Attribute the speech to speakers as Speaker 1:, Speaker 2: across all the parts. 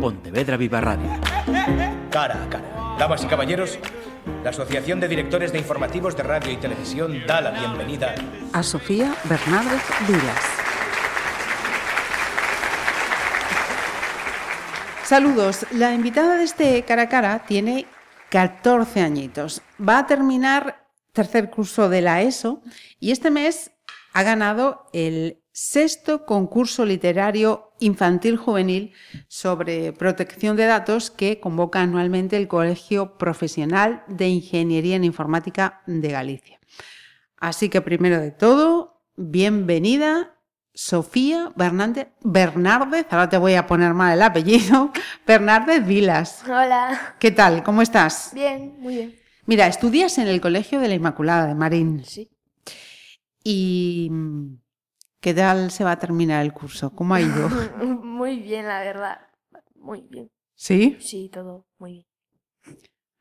Speaker 1: Pontevedra Viva Radio.
Speaker 2: Cara a cara. Damas y caballeros, la Asociación de Directores de Informativos de Radio y Televisión da la bienvenida
Speaker 3: a Sofía Bernárdez Vilas. Saludos. La invitada de este cara a cara tiene 14 añitos. Va a terminar tercer curso de la ESO y este mes ha ganado el sexto concurso literario infantil juvenil sobre protección de datos que convoca anualmente el Colegio Profesional de Ingeniería en Informática de Galicia. Así que primero de todo, bienvenida Sofía Bernández, Bernárdez, ahora te voy a poner mal el apellido, Bernárdez Vilas.
Speaker 4: Hola.
Speaker 3: ¿Qué tal? ¿Cómo estás?
Speaker 4: Bien, muy bien.
Speaker 3: Mira, estudias en el Colegio de la Inmaculada de Marín.
Speaker 4: Sí.
Speaker 3: ¿Y qué tal se va a terminar el curso? ¿Cómo ha ido?
Speaker 4: muy bien, la verdad. Muy bien.
Speaker 3: ¿Sí?
Speaker 4: Sí, todo muy bien.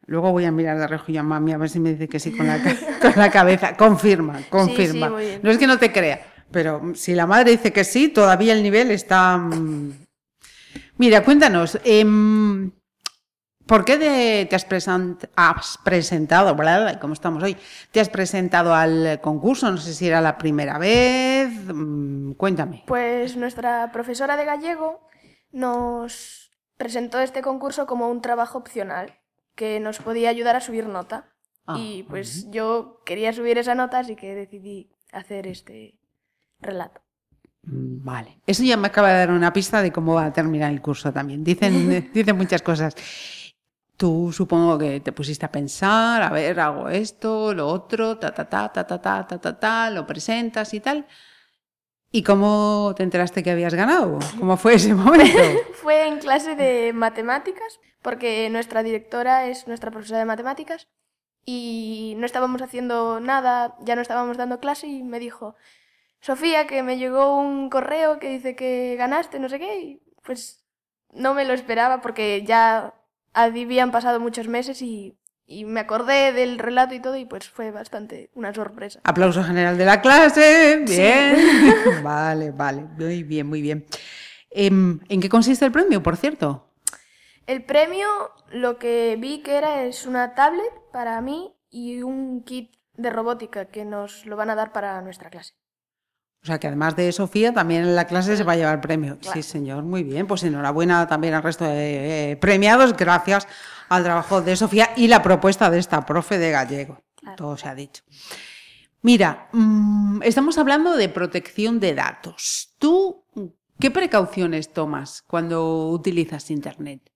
Speaker 3: Luego voy a mirar de reojo a mami a ver si me dice que sí con la, con la cabeza. Confirma, confirma.
Speaker 4: Sí, muy bien.
Speaker 3: No es que no te crea, pero si la madre dice que sí, todavía el nivel está... mm. Mira, cuéntanos, em, ¿por qué de- te has, present- has presentado, bla, como estamos hoy, te has presentado al concurso? No sé si era la primera vez, mm, cuéntame.
Speaker 4: Pues nuestra profesora de gallego nos presentó este concurso como un trabajo opcional que nos podía ayudar a subir nota.
Speaker 3: Ah,
Speaker 4: y pues yo quería subir esa nota, así que decidí hacer este relato.
Speaker 3: Mm, Vale, eso ya me acaba de dar una pista de cómo va a terminar el curso también. Dicen, dicen muchas cosas. Tú supongo que te pusiste a pensar, a ver, hago esto, lo otro, ta, ta, ta, ta, ta, ta, ta, ta, ta, lo presentas y tal. ¿Y cómo te enteraste que habías ganado? ¿Cómo fue ese momento?
Speaker 4: Fue en clase de matemáticas, porque nuestra directora es nuestra profesora de matemáticas y no estábamos haciendo nada, ya no estábamos dando clase y me dijo, Sofía, que me llegó un correo que dice que ganaste, no sé qué, y pues no me lo esperaba porque ya habían pasado muchos meses y, y me acordé del relato y todo y pues fue bastante una sorpresa.
Speaker 3: Aplauso general de la clase. Bien. Vale, vale. Muy bien, muy bien. Em, ¿En qué consiste el premio, por cierto?
Speaker 4: El premio, lo que vi que era es una tablet para mí y un kit de robótica que nos lo van a dar para nuestra clase.
Speaker 3: O sea que además de Sofía, también en la clase se va a llevar premio. Sí, señor, muy bien. Pues enhorabuena también al resto de eh, premiados, gracias al trabajo de Sofía y la propuesta de esta profe de gallego.
Speaker 4: Claro.
Speaker 3: Todo se ha dicho. Mira, mm, estamos hablando de protección de datos. ¿Tú qué precauciones tomas cuando utilizas Internet?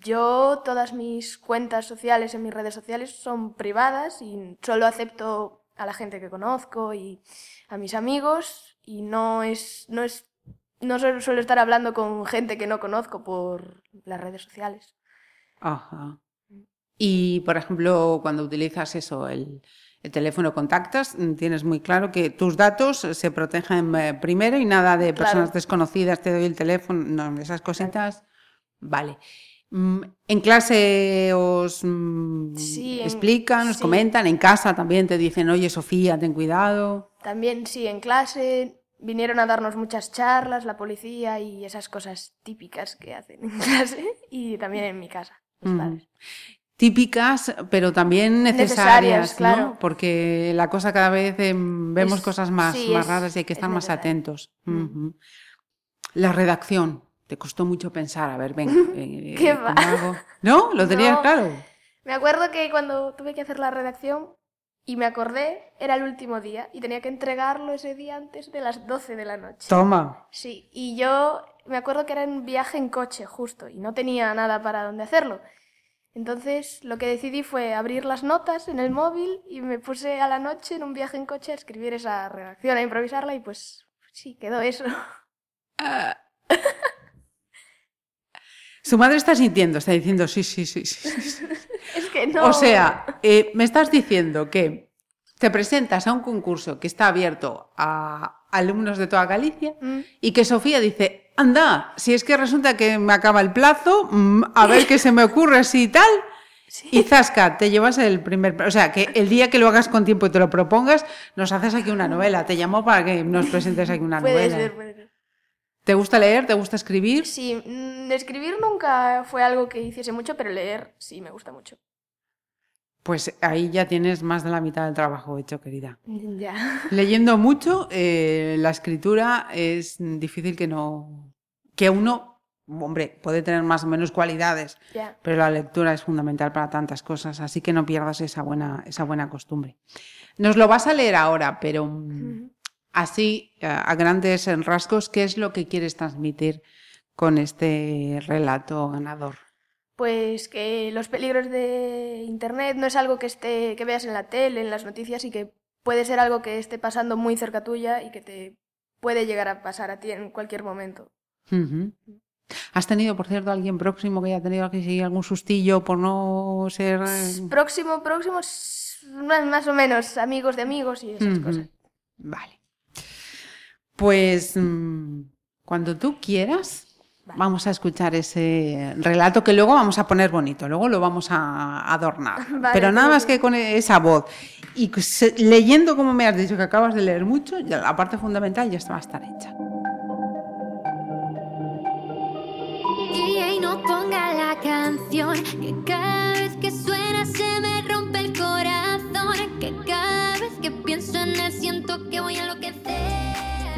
Speaker 4: Yo, todas mis cuentas sociales en mis redes sociales son privadas y solo acepto a la gente que conozco y a mis amigos y no es, no es, no suelo, suelo estar hablando con gente que no conozco por las redes sociales.
Speaker 3: Ajá. Y, por ejemplo, cuando utilizas eso, el, el teléfono contactas, mm, tienes muy claro que tus datos se protegen eh, primero y nada de
Speaker 4: Claro.
Speaker 3: personas desconocidas, te doy el teléfono, no, esas cositas. Vale. Mm, ¿En clase os mm,
Speaker 4: Sí, en-
Speaker 3: explican, os
Speaker 4: sí.
Speaker 3: comentan? ¿En casa también te dicen, oye, Sofía, ten cuidado?
Speaker 4: También sí, en clase vinieron a darnos muchas charlas, la policía y esas cosas típicas que hacen en clase y también en mi casa, mis padres.
Speaker 3: Típicas, pero también necesarias,
Speaker 4: Necesarias,
Speaker 3: ¿no?
Speaker 4: claro.
Speaker 3: Porque la cosa cada vez em, vemos
Speaker 4: Es-
Speaker 3: cosas más,
Speaker 4: sí,
Speaker 3: más
Speaker 4: es-
Speaker 3: raras y hay que
Speaker 4: es
Speaker 3: estar más atentos.
Speaker 4: Mm.
Speaker 3: La redacción, te costó mucho pensar, a ver, venga, eh,
Speaker 4: ¿Qué
Speaker 3: ¿cómo
Speaker 4: va?
Speaker 3: hago? ¿No? ¿Lo tenías
Speaker 4: No.
Speaker 3: claro?
Speaker 4: Me acuerdo que cuando tuve que hacer la redacción y me acordé, era el último día y tenía que entregarlo ese día antes de las 12 de la noche.
Speaker 3: Toma.
Speaker 4: Sí, y yo me acuerdo que era en viaje en coche justo y no tenía nada para dónde hacerlo. Entonces lo que decidí fue abrir las notas en el móvil y me puse a la noche en un viaje en coche a escribir esa redacción, a improvisarla y pues sí, quedó eso.
Speaker 3: Su madre está sintiendo, está diciendo sí, sí, sí, sí.
Speaker 4: es que no.
Speaker 3: O sea, eh, me estás diciendo que te presentas a un concurso que está abierto a alumnos de toda Galicia
Speaker 4: Mm,
Speaker 3: y que Sofía dice, anda, si es que resulta que me acaba el plazo, mm, a ver qué se me ocurre así y tal.
Speaker 4: sí.
Speaker 3: Y Zasca, te llevas el primer... O sea, que el día que lo hagas con tiempo y te lo propongas, nos haces aquí una novela. Te llamo para que nos presentes aquí una
Speaker 4: puede
Speaker 3: novela.
Speaker 4: ser, puede ser.
Speaker 3: ¿Te gusta leer? ¿Te gusta escribir?
Speaker 4: Sí, mm, escribir nunca fue algo que hiciese mucho, pero leer sí me gusta mucho.
Speaker 3: Pues ahí ya tienes más de la mitad del trabajo hecho, querida.
Speaker 4: Ya.
Speaker 3: Leyendo mucho, eh, la escritura es difícil que no. que uno, hombre, puede tener más o menos cualidades,
Speaker 4: Ya.
Speaker 3: pero la lectura es fundamental para tantas cosas, así que no pierdas esa buena, esa buena costumbre. Nos lo vas a leer ahora, pero mm. Así, a a grandes rasgos, ¿qué es lo que quieres transmitir con este relato ganador?
Speaker 4: Pues que los peligros de Internet no es algo que, esté, que veas en la tele, en las noticias y que puede ser algo que esté pasando muy cerca tuya y que te puede llegar a pasar a ti en cualquier momento.
Speaker 3: ¿Has tenido, por cierto, alguien próximo que haya tenido que seguir algún sustillo por no ser... eh,
Speaker 4: Próximo, próximo, más, más o menos amigos de amigos y esas cosas.
Speaker 3: Vale. Pues mm, cuando tú quieras,
Speaker 4: Vale.
Speaker 3: vamos a escuchar ese relato que luego vamos a poner bonito, luego lo vamos a adornar.
Speaker 4: Vale,
Speaker 3: Pero nada
Speaker 4: todo
Speaker 3: más que con esa voz y se- leyendo como me has dicho que acabas de leer mucho, ya la parte fundamental ya está va a estar hecha.
Speaker 1: DJ no ponga la canción que cada vez que suena se me rompe el corazón que cada vez que pienso en él siento que voy a enloquecer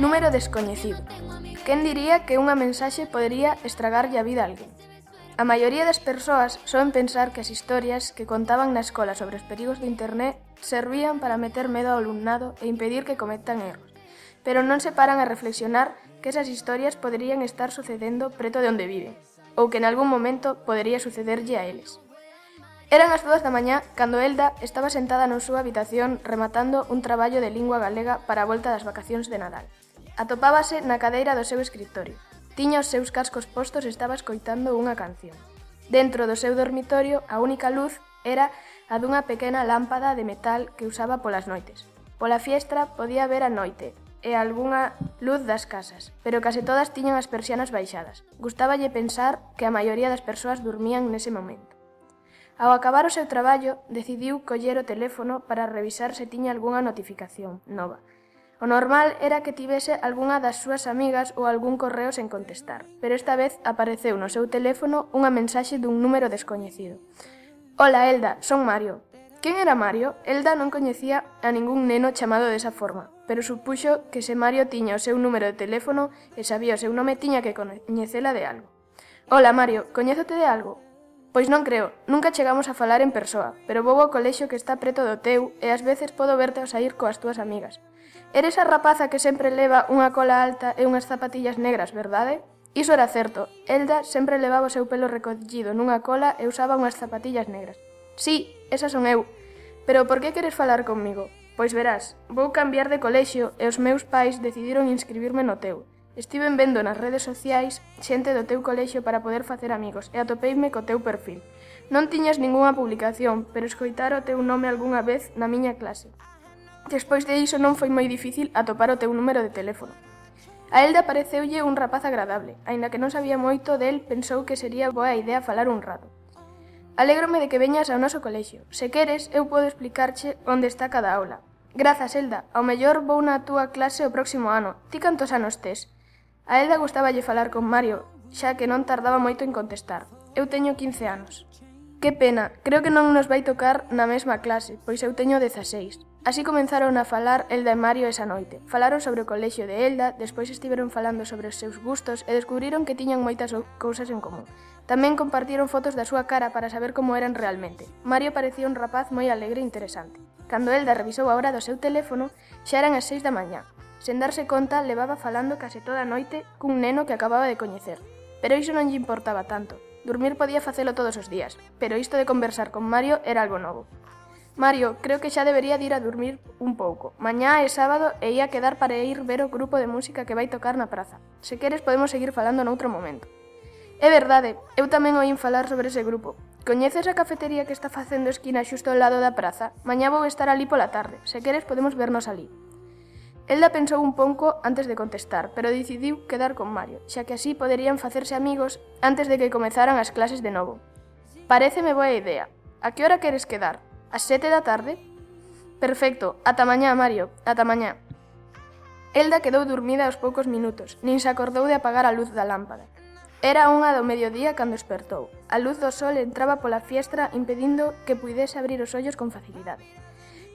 Speaker 4: Número descoñecido. Quen diría que unha mensaxe podería estragarlle a vida a alguén? A maioría das persoas só en pensar que as historias que contaban na escola sobre os perigos do internet servían para meter medo ao alumnado e impedir que cometan erros. Pero non se paran a reflexionar que esas historias poderían estar sucedendo preto de onde viven, ou que en algún momento podería sucederlle a eles. Eran as dúas da mañá cando Elda estaba sentada na súa habitación rematando un traballo de lingua galega para a volta das vacacións de Nadal. Atopábase na cadeira do seu escritorio. Tiña os seus cascos postos e estaba escoitando unha canción. Dentro do seu dormitorio, a única luz era a dunha pequena lámpada de metal que usaba polas noites. Pola fiestra podía ver a noite e algunha luz das casas, pero case todas tiñan as persianas baixadas. Gustáballe pensar que a maioría das persoas dormían nese momento. Ao acabar o seu traballo, decidiu coller o teléfono para revisar se tiña algunha notificación nova, O normal era que tivese algunha das súas amigas ou algún correo sen contestar, pero esta vez apareceu no seu teléfono unha mensaxe dun número descoñecido. Ola, Elda, son Mario. Quen era Mario? Elda non coñecía a ningún neno chamado desa forma, pero supuxo que se Mario tiña o seu número de teléfono e sabía o seu nome tiña que coñecela de algo. Ola, Mario, coñézote de algo? Pois non creo, nunca chegamos a falar en persoa, pero vou ao colexio que está preto do teu e ás veces podo verte ao sair coas túas amigas. Eres a rapaza que sempre leva unha cola alta e unhas zapatillas negras, verdade? Iso era certo. Elda sempre levaba o seu pelo recollido nunha cola e usaba unhas zapatillas negras. Sí, esas son eu. Pero por que queres falar comigo? Pois verás, vou cambiar de colexio e os meus pais decidiron inscribirme no teu. Estiven vendo nas redes sociais xente do teu colexio para poder facer amigos e atopeime co teu perfil. Non tiñas ningunha publicación, pero escoitar o teu nome algunha vez na miña clase. Despois de iso non foi moi difícil atopar o teu número de teléfono. A Elda pareceulle un rapaz agradable, aínda que non sabía moito del, pensou que sería boa idea falar un rato. Alégrome de que veñas ao noso colexio. Se queres, eu podo explicarche onde está cada aula. Grazas, Elda. Ao mellor vou na túa clase o próximo ano. Ti cantos anos tes? A Elda gustaballe falar con Mario, xa que non tardaba moito en contestar. Eu teño 15 anos. Que pena, creo que non nos vai tocar na mesma clase, pois eu teño 16. Así comenzaron a falar Elda e Mario esa noite. Falaron sobre o colexio de Elda, despois estiveron falando sobre os seus gustos e descubriron que tiñan moitas cousas en común. Tamén compartiron fotos da súa cara para saber como eran realmente. Mario parecía un rapaz moi alegre e interesante. Cando Elda revisou a hora do seu teléfono, xa eran as seis da mañá. Sen darse conta, levaba falando case toda a noite cun neno que acababa de coñecer. Pero iso non lle importaba tanto. Dormir podía facelo todos os días, pero isto de conversar con Mario era algo novo. Mario, creo que xa debería de ir a dormir un pouco. Mañá é sábado e ia quedar para ir ver o grupo de música que vai tocar na praza. Se queres podemos seguir falando noutro momento. É verdade, eu tamén oín falar sobre ese grupo. Coñeces a cafetería que está facendo esquina xusto ao lado da praza? Mañá vou estar ali pola tarde. Se queres podemos vernos ali. Elda pensou un pouco antes de contestar, pero decidiu quedar con Mario, xa que así poderían facerse amigos antes de que comezaran as clases de novo. Pareceme boa idea. A que hora queres quedar? As sete da tarde? Perfecto, ata mañá, Mario, ata mañá. Elda quedou dormida aos poucos minutos, nin se acordou de apagar a luz da lámpada. Era unha do mediodía cando despertou. A luz do sol entraba pola fiestra impedindo que puidese abrir os ollos con facilidade.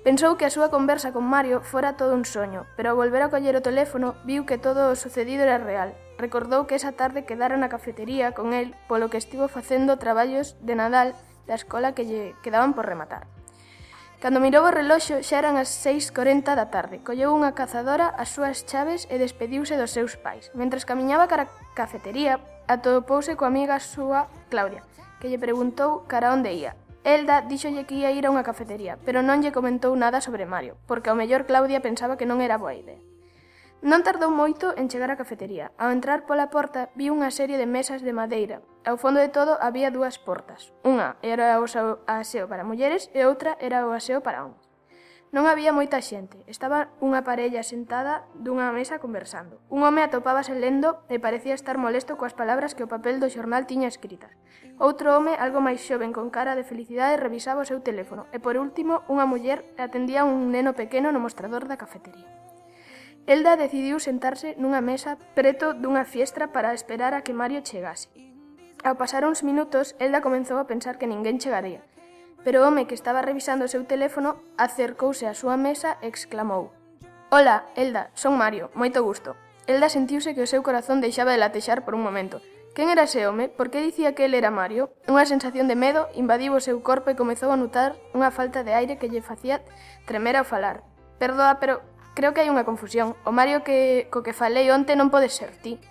Speaker 4: Pensou que a súa conversa con Mario fora todo un soño, pero ao volver a coller o teléfono viu que todo o sucedido era real. Recordou que esa tarde quedara na cafetería con el, polo que estivo facendo traballos de Nadal da escola que lle quedaban por rematar. Cando mirou o reloxo xa eran as 6.40 da tarde. Colleu unha cazadora as súas chaves e despediuse dos seus pais. Mentres camiñaba cara a cafetería, atopouse coa amiga súa Claudia, que lle preguntou cara onde ía. Elda díxolle que ía ir a unha cafetería, pero non lle comentou nada sobre Mario, porque ao mellor Claudia pensaba que non era boa idea. Non tardou moito en chegar á cafetería. Ao entrar pola porta, viu unha serie de mesas de madeira. Ao fondo de todo había dúas portas. Unha era o aseo para mulleres e outra era o aseo para homens. Non había moita xente. Estaba unha parella sentada dunha mesa conversando. Un home atopábase lendo e parecía estar molesto coas palabras que o papel do xornal tiña escritas. Outro home, algo máis xoven con cara de felicidade, revisaba o seu teléfono. E por último, unha muller atendía a un neno pequeno no mostrador da cafetería. Elda decidiu sentarse nunha mesa preto dunha fiestra para esperar a que Mario chegase. Ao pasar uns minutos, Elda comenzou a pensar que ninguén chegaría, pero o home que estaba revisando o seu teléfono acercouse á súa mesa e exclamou Hola, Elda, son Mario, moito gusto. Elda sentiuse que o seu corazón deixaba de latexar por un momento. Quen era ese home? Por que dicía que el era Mario? Unha sensación de medo invadiu o seu corpo e comezou a notar unha falta de aire que lle facía tremer ao falar. Perdoa, pero Creo que hai unha confusión. O Mario que, co que falei onte non pode ser ti.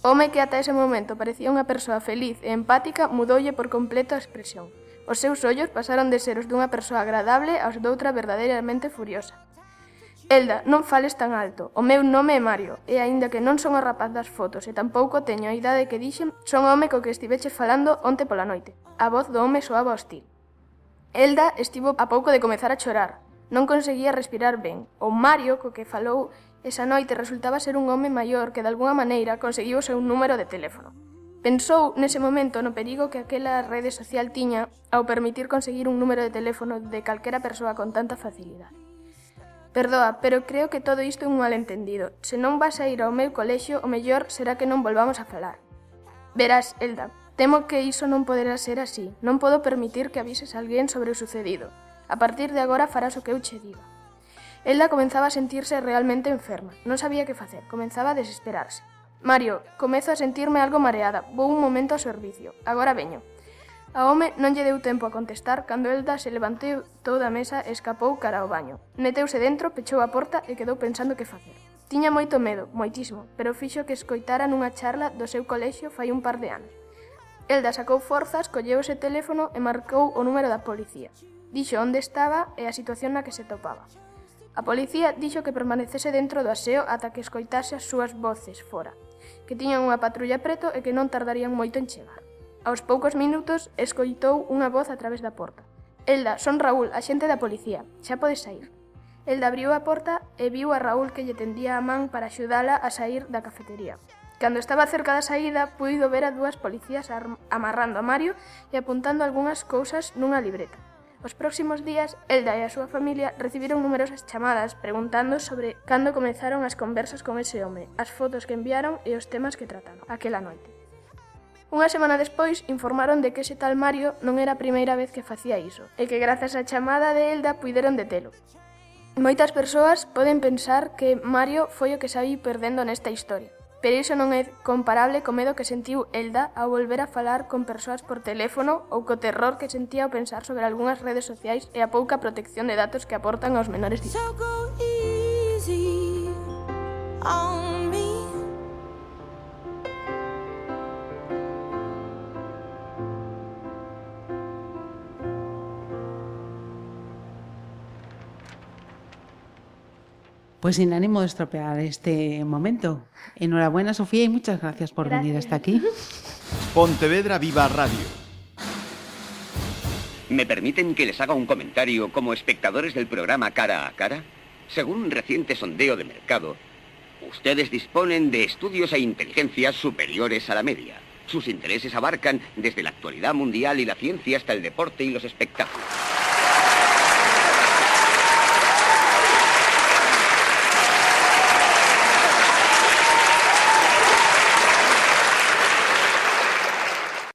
Speaker 4: Home que ata ese momento parecía unha persoa feliz e empática mudoulle por completo a expresión. Os seus ollos pasaron de ser os dunha persoa agradable aos doutra verdadeiramente furiosa. Elda, non fales tan alto. O meu nome é Mario, e aínda que non son o rapaz das fotos e tampouco teño a idade que dixen, son o home co que estiveche falando onte pola noite. A voz do home soaba hostil. Elda estivo a pouco de comezar a chorar, Non conseguía respirar ben. O Mario, co que falou esa noite, resultaba ser un home maior que, de alguna maneira, conseguiu o seu número de teléfono. Pensou nese momento no perigo que aquela rede social tiña ao permitir conseguir un número de teléfono de calquera persoa con tanta facilidade. Perdoa, pero creo que todo isto é un malentendido. Se non vas a ir ao meu colexio, o mellor será que non volvamos a falar. Verás, Elda, temo que iso non poderá ser así. Non podo permitir que avises a alguén sobre o sucedido. A partir de agora farás o que eu che diga. Elda comenzaba a sentirse realmente enferma. Non sabía que facer. Comenzaba a desesperarse. Mario, comezo a sentirme algo mareada. Vou un momento ao servicio. Agora veño. A home non lle deu tempo a contestar cando Elda se levantou toda a mesa e escapou cara ao baño. Meteuse dentro, pechou a porta e quedou pensando que facer. Tiña moito medo, moitísimo, pero fixo que escoitara nunha charla do seu colexio fai un par de anos. Elda sacou forzas, colleu ese teléfono e marcou o número da policía dixo onde estaba e a situación na que se topaba. A policía dixo que permanecese dentro do aseo ata que escoitase as súas voces fora, que tiñan unha patrulla preto e que non tardarían moito en chegar. Aos poucos minutos escoitou unha voz a través da porta. Elda, son Raúl, axente da policía. Xa podes sair. Elda abriu a porta e viu a Raúl que lle tendía a man para axudala a sair da cafetería. Cando estaba cerca da saída, puido ver a dúas policías amarrando a Mario e apuntando algunhas cousas nunha libreta. Os próximos días, Elda e a súa familia recibiron numerosas chamadas preguntando sobre cando comezaron as conversas con ese home, as fotos que enviaron e os temas que trataron aquela noite. Unha semana despois informaron de que ese tal Mario non era a primeira vez que facía iso e que grazas á chamada de Elda puideron detelo. Moitas persoas poden pensar que Mario foi o que saí perdendo nesta historia, pero iso non é comparable co medo que sentiu Elda ao volver a falar con persoas por teléfono ou co terror que sentía ao pensar sobre algunhas redes sociais e a pouca protección de datos que aportan aos menores. So go easy on
Speaker 3: Pues sin ánimo de estropear este momento. Enhorabuena, Sofía, y muchas gracias por
Speaker 4: gracias.
Speaker 3: venir hasta aquí.
Speaker 5: Pontevedra Viva Radio.
Speaker 6: ¿Me permiten que les haga un comentario como espectadores del programa Cara a Cara? Según un reciente sondeo de mercado, ustedes disponen de estudios e inteligencias superiores a la media. Sus intereses abarcan desde la actualidad mundial y la ciencia hasta el deporte y los espectáculos.